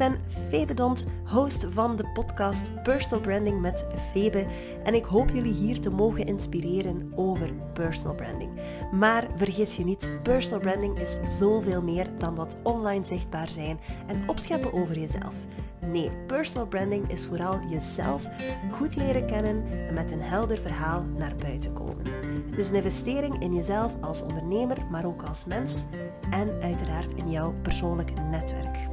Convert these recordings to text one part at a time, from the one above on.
ben Febe Dont, host van de podcast Personal Branding met Febe. En ik hoop jullie hier te mogen inspireren over personal branding. Maar vergis je niet, personal branding is zoveel meer dan wat online zichtbaar zijn en opscheppen over jezelf. Nee, personal branding is vooral jezelf goed leren kennen en met een helder verhaal naar buiten komen. Het is een investering in jezelf als ondernemer, maar ook als mens en uiteraard in jouw persoonlijk netwerk.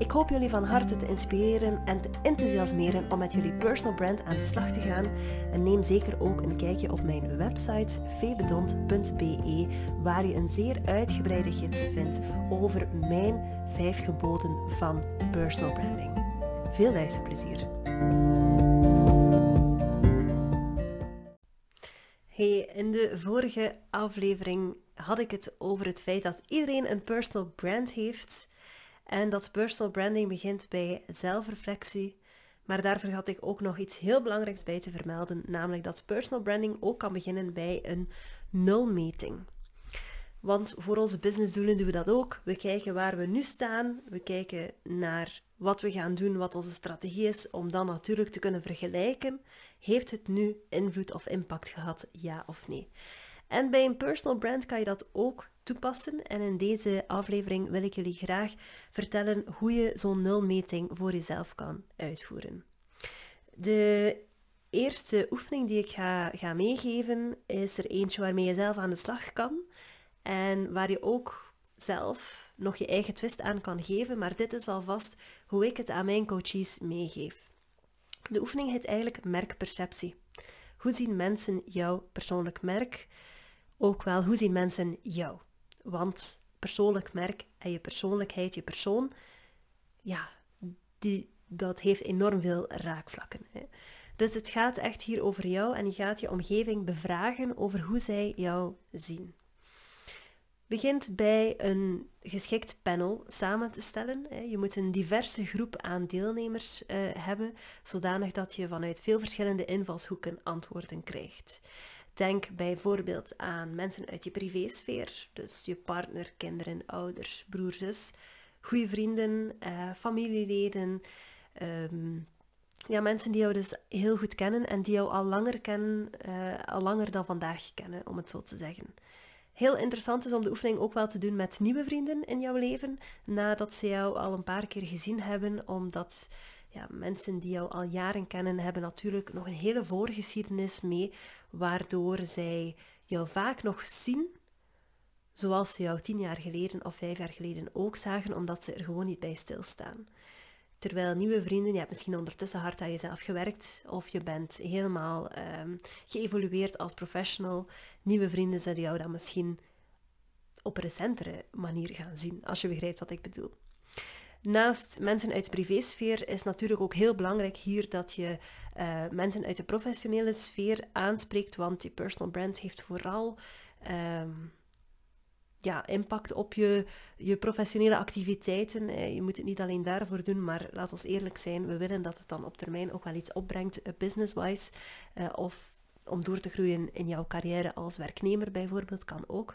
Ik hoop jullie van harte te inspireren en te enthousiasmeren om met jullie personal brand aan de slag te gaan. En neem zeker ook een kijkje op mijn website febedont.be, waar je een zeer uitgebreide gids vindt over mijn vijf geboden van personal branding. Veel luisterplezier! Hey, in de vorige aflevering had ik het over het feit dat iedereen een personal brand heeft en dat personal branding begint bij zelfreflectie. Maar daarvoor had ik ook nog iets heel belangrijks bij te vermelden, namelijk dat personal branding ook kan beginnen bij een nulmeting. Want voor onze businessdoelen doen we dat ook. We kijken waar we nu staan, we kijken naar wat we gaan doen, wat onze strategie is, om dan natuurlijk te kunnen vergelijken. Heeft het nu invloed of impact gehad, ja of nee? En bij een personal brand kan je dat ook toepassen. En in deze aflevering wil ik jullie graag vertellen hoe je zo'n nulmeting voor jezelf kan uitvoeren. De eerste oefening die ik ga, ga meegeven is er eentje waarmee je zelf aan de slag kan. En waar je ook zelf nog je eigen twist aan kan geven. Maar dit is alvast hoe ik het aan mijn coaches meegeef. De oefening heet eigenlijk merkperceptie. Hoe zien mensen jouw persoonlijk merk? Ook wel, hoe zien mensen jou? Want persoonlijk merk en je persoonlijkheid, je persoon, ja, die, dat heeft enorm veel raakvlakken. Hè. Dus het gaat echt hier over jou en je gaat je omgeving bevragen over hoe zij jou zien. Begint bij een geschikt panel samen te stellen. Je moet een diverse groep aan deelnemers eh, hebben, zodanig dat je vanuit veel verschillende invalshoeken antwoorden krijgt. Denk bijvoorbeeld aan mensen uit je privésfeer, dus je partner, kinderen, ouders, broer, zus, goede vrienden, uh, familieleden, ehm, ja, mensen die jou dus heel goed kennen en die jou al langer kennen, uh, al langer dan vandaag kennen, om het zo te zeggen. Heel interessant is om de oefening ook wel te doen met nieuwe vrienden in jouw leven, nadat ze jou al een paar keer gezien hebben, omdat ja, mensen die jou al jaren kennen, hebben natuurlijk nog een hele voorgeschiedenis mee, waardoor zij jou vaak nog zien zoals ze jou tien jaar geleden of vijf jaar geleden ook zagen, omdat ze er gewoon niet bij stilstaan. Terwijl nieuwe vrienden, je hebt misschien ondertussen hard aan jezelf gewerkt of je bent helemaal um, geëvolueerd als professional. Nieuwe vrienden zullen jou dan misschien op een recentere manier gaan zien, als je begrijpt wat ik bedoel. Naast mensen uit de privésfeer is natuurlijk ook heel belangrijk hier dat je uh, mensen uit de professionele sfeer aanspreekt, want je personal brand heeft vooral um, ja, impact op je, je professionele activiteiten. Eh, je moet het niet alleen daarvoor doen, maar laat ons eerlijk zijn, we willen dat het dan op termijn ook wel iets opbrengt, uh, business-wise, of om door te groeien in jouw carrière als werknemer bijvoorbeeld, kan ook.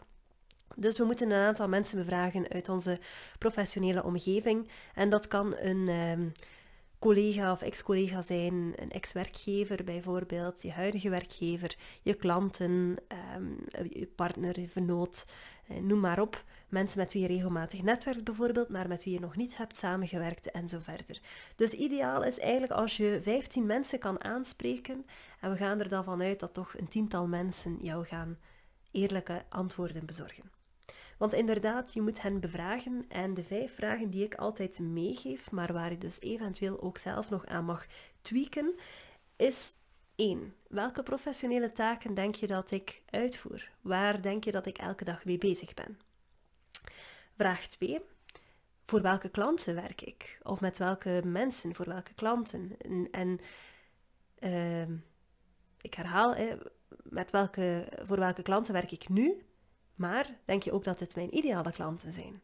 Dus we moeten een aantal mensen bevragen uit onze professionele omgeving. En dat kan een um, collega of ex-collega zijn, een ex-werkgever bijvoorbeeld, je huidige werkgever, je klanten, um, je partner, je vernoot, eh, noem maar op. Mensen met wie je regelmatig netwerkt bijvoorbeeld, maar met wie je nog niet hebt samengewerkt en zo verder. Dus ideaal is eigenlijk als je 15 mensen kan aanspreken en we gaan er dan vanuit dat toch een tiental mensen jou gaan eerlijke antwoorden bezorgen. Want inderdaad, je moet hen bevragen en de vijf vragen die ik altijd meegeef, maar waar je dus eventueel ook zelf nog aan mag tweaken, is 1. Welke professionele taken denk je dat ik uitvoer? Waar denk je dat ik elke dag mee bezig ben? Vraag 2. Voor welke klanten werk ik? Of met welke mensen, voor welke klanten? En, uh, ik herhaal, met welke, voor welke klanten werk ik nu? Maar denk je ook dat dit mijn ideale klanten zijn?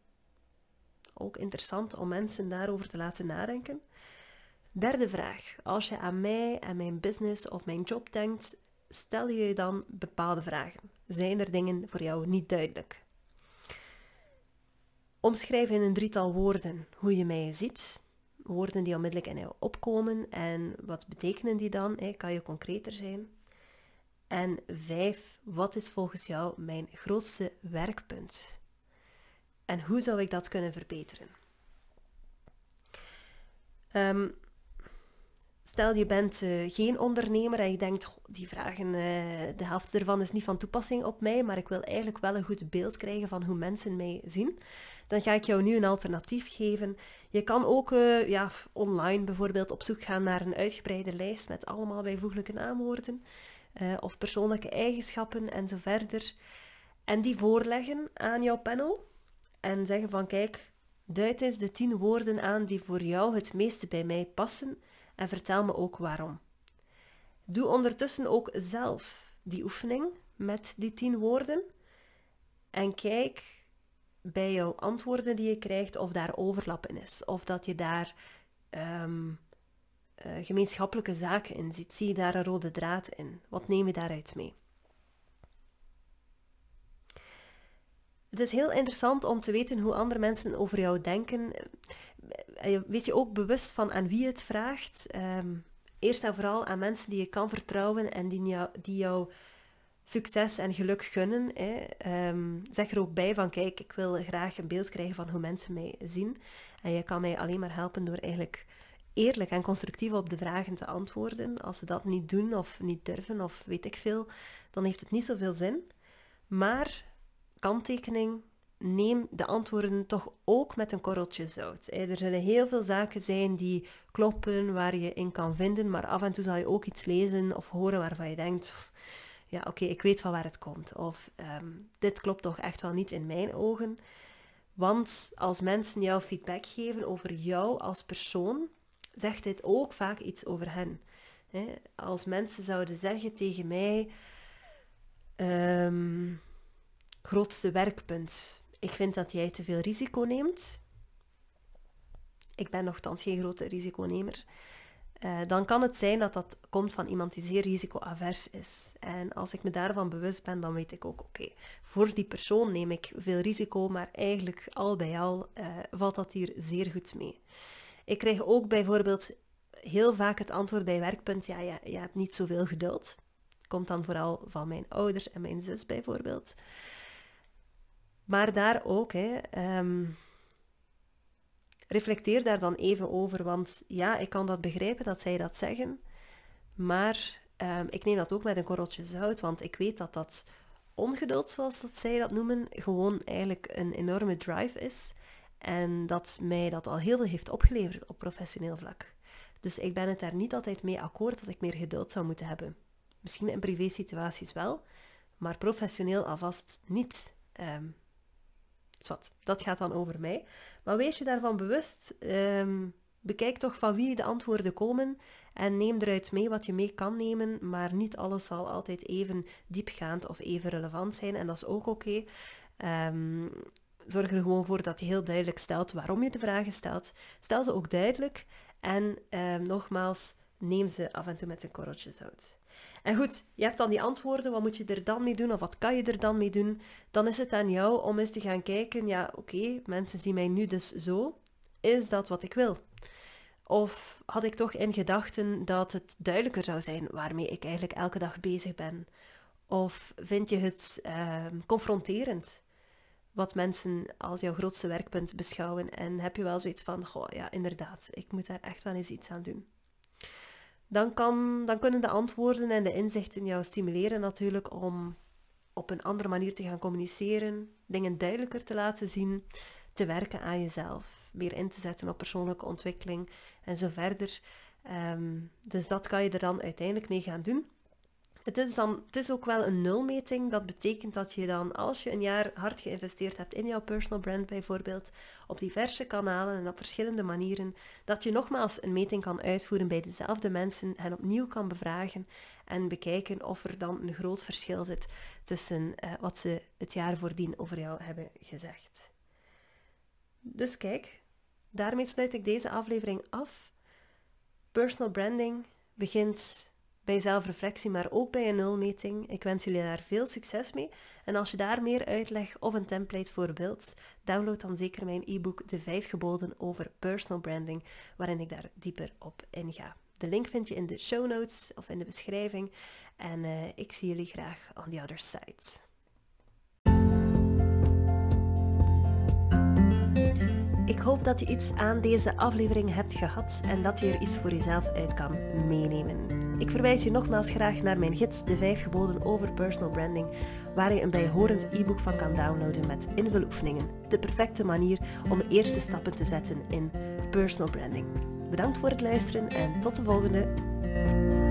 Ook interessant om mensen daarover te laten nadenken. Derde vraag. Als je aan mij en mijn business of mijn job denkt, stel je dan bepaalde vragen. Zijn er dingen voor jou niet duidelijk? Omschrijf in een drietal woorden hoe je mij ziet. Woorden die onmiddellijk in jou opkomen. En wat betekenen die dan? Kan je concreter zijn? En vijf, wat is volgens jou mijn grootste werkpunt? En hoe zou ik dat kunnen verbeteren? Ehm, stel je bent uh, geen ondernemer en je denkt, die vragen, uh, de helft ervan is niet van toepassing op mij, maar ik wil eigenlijk wel een goed beeld krijgen van hoe mensen mij zien. Dan ga ik jou nu een alternatief geven. Je kan ook uh, ja, online bijvoorbeeld op zoek gaan naar een uitgebreide lijst met allemaal bijvoeglijke naamwoorden of persoonlijke eigenschappen en zo verder. En die voorleggen aan jouw panel en zeggen van kijk, duid eens de tien woorden aan die voor jou het meeste bij mij passen en vertel me ook waarom. Doe ondertussen ook zelf die oefening met die tien woorden en kijk bij jouw antwoorden die je krijgt of daar overlap in is. Of dat je daar um, uh, gemeenschappelijke zaken in ziet. Zie je daar een rode draad in? Wat neem je daaruit mee? Het is heel interessant om te weten hoe andere mensen over jou denken. Eh, Wees je ook bewust van aan wie het vraagt. Um, eerst en vooral aan mensen die je kan vertrouwen en die jou, die jou succes en geluk gunnen. Hè. Um, zeg er ook bij van, kijk, ik wil graag een beeld krijgen van hoe mensen mij zien. En je kan mij alleen maar helpen door eigenlijk eerlijk en constructief op de vragen te antwoorden. Als ze dat niet doen of niet durven of weet ik veel, dan heeft het niet zoveel zin. Maar kanttekening, neem de antwoorden toch ook met een korreltje zout. Er zullen heel veel zaken zijn die kloppen, waar je in kan vinden, maar af en toe zal je ook iets lezen of horen waarvan je denkt, ja oké, ik weet van waar het komt. Of ehm, dit klopt toch echt wel niet in mijn ogen. Want als mensen jou feedback geven over jou als persoon, zegt dit ook vaak iets over hen. Als mensen zouden zeggen tegen mij, um, grootste werkpunt. Ik vind dat jij te veel risico neemt. Ik ben nogthans geen grote risiconemer. Uh, dan kan het zijn dat dat komt van iemand die zeer risicoavers is. En als ik me daarvan bewust ben, dan weet ik ook, oké, voor die persoon neem ik veel risico, maar eigenlijk al bij al uh, valt dat hier zeer goed mee. Ik krijg ook bijvoorbeeld heel vaak het antwoord bij werkpunt, ja, ja je hebt niet zoveel geduld. Komt dan vooral van mijn ouders en mijn zus bijvoorbeeld. Maar daar ook, hè, um, reflecteer daar dan even over. Want ja, ik kan dat begrijpen dat zij dat zeggen. Maar um, ik neem dat ook met een korreltje zout. Want ik weet dat dat ongeduld, zoals dat zij dat noemen, gewoon eigenlijk een enorme drive is. En dat mij dat al heel veel heeft opgeleverd op professioneel vlak. Dus ik ben het daar niet altijd mee akkoord dat ik meer geduld zou moeten hebben. Misschien in privé situaties wel, maar professioneel alvast niet. Um, dat gaat dan over mij. Maar wees je daarvan bewust. Um, bekijk toch van wie de antwoorden komen en neem eruit mee wat je mee kan nemen, maar niet alles zal altijd even diepgaand of even relevant zijn en dat is ook oké. Okay. Ehm, zorg er gewoon voor dat je heel duidelijk stelt waarom je de vragen stelt. Stel ze ook duidelijk en um, nogmaals, neem ze af en toe met een korreltje zout. En goed, je hebt dan die antwoorden, wat moet je er dan mee doen of wat kan je er dan mee doen? Dan is het aan jou om eens te gaan kijken, ja oké, mensen zien mij nu dus zo, is dat wat ik wil? Of had ik toch in gedachten dat het duidelijker zou zijn waarmee ik eigenlijk elke dag bezig ben? Of vind je het uh, confronterend? Wat mensen als jouw grootste werkpunt beschouwen. En heb je wel zoiets van, goh ja, inderdaad, ik moet daar echt wel eens iets aan doen dan, kan, dan kunnen de antwoorden en de inzichten jou stimuleren natuurlijk om op een andere manier te gaan communiceren, dingen duidelijker te laten zien, te werken aan jezelf, meer in te zetten op persoonlijke ontwikkeling en zo verder. Ehm, dus dat kan je er dan uiteindelijk mee gaan doen. Het is, dan, het is ook wel een nulmeting. Dat betekent dat je dan, als je een jaar hard geïnvesteerd hebt in jouw personal brand bijvoorbeeld, op diverse kanalen en op verschillende manieren, dat je nogmaals een meting kan uitvoeren bij dezelfde mensen en opnieuw kan bevragen en bekijken of er dan een groot verschil zit tussen uh, wat ze het jaar voordien over jou hebben gezegd. Dus kijk, daarmee sluit ik deze aflevering af. Personal branding begint bij zelfreflectie, maar ook bij een nulmeting. Ik wens jullie daar veel succes mee. En als je daar meer uitleg of een template voor wilt, download dan zeker mijn e-book De 5 geboden over personal branding, waarin ik daar dieper op inga. De link vind je in de show notes of in de beschrijving. En uh, ik zie jullie graag on the other side. Hoop dat je iets aan deze aflevering hebt gehad en dat je er iets voor jezelf uit kan meenemen. Ik verwijs je nogmaals graag naar mijn gids De 5 geboden over personal branding, waar je een bijhorend e-book van kan downloaden met invuloefeningen. De perfecte manier om eerste stappen te zetten in personal branding. Bedankt voor het luisteren en tot de volgende.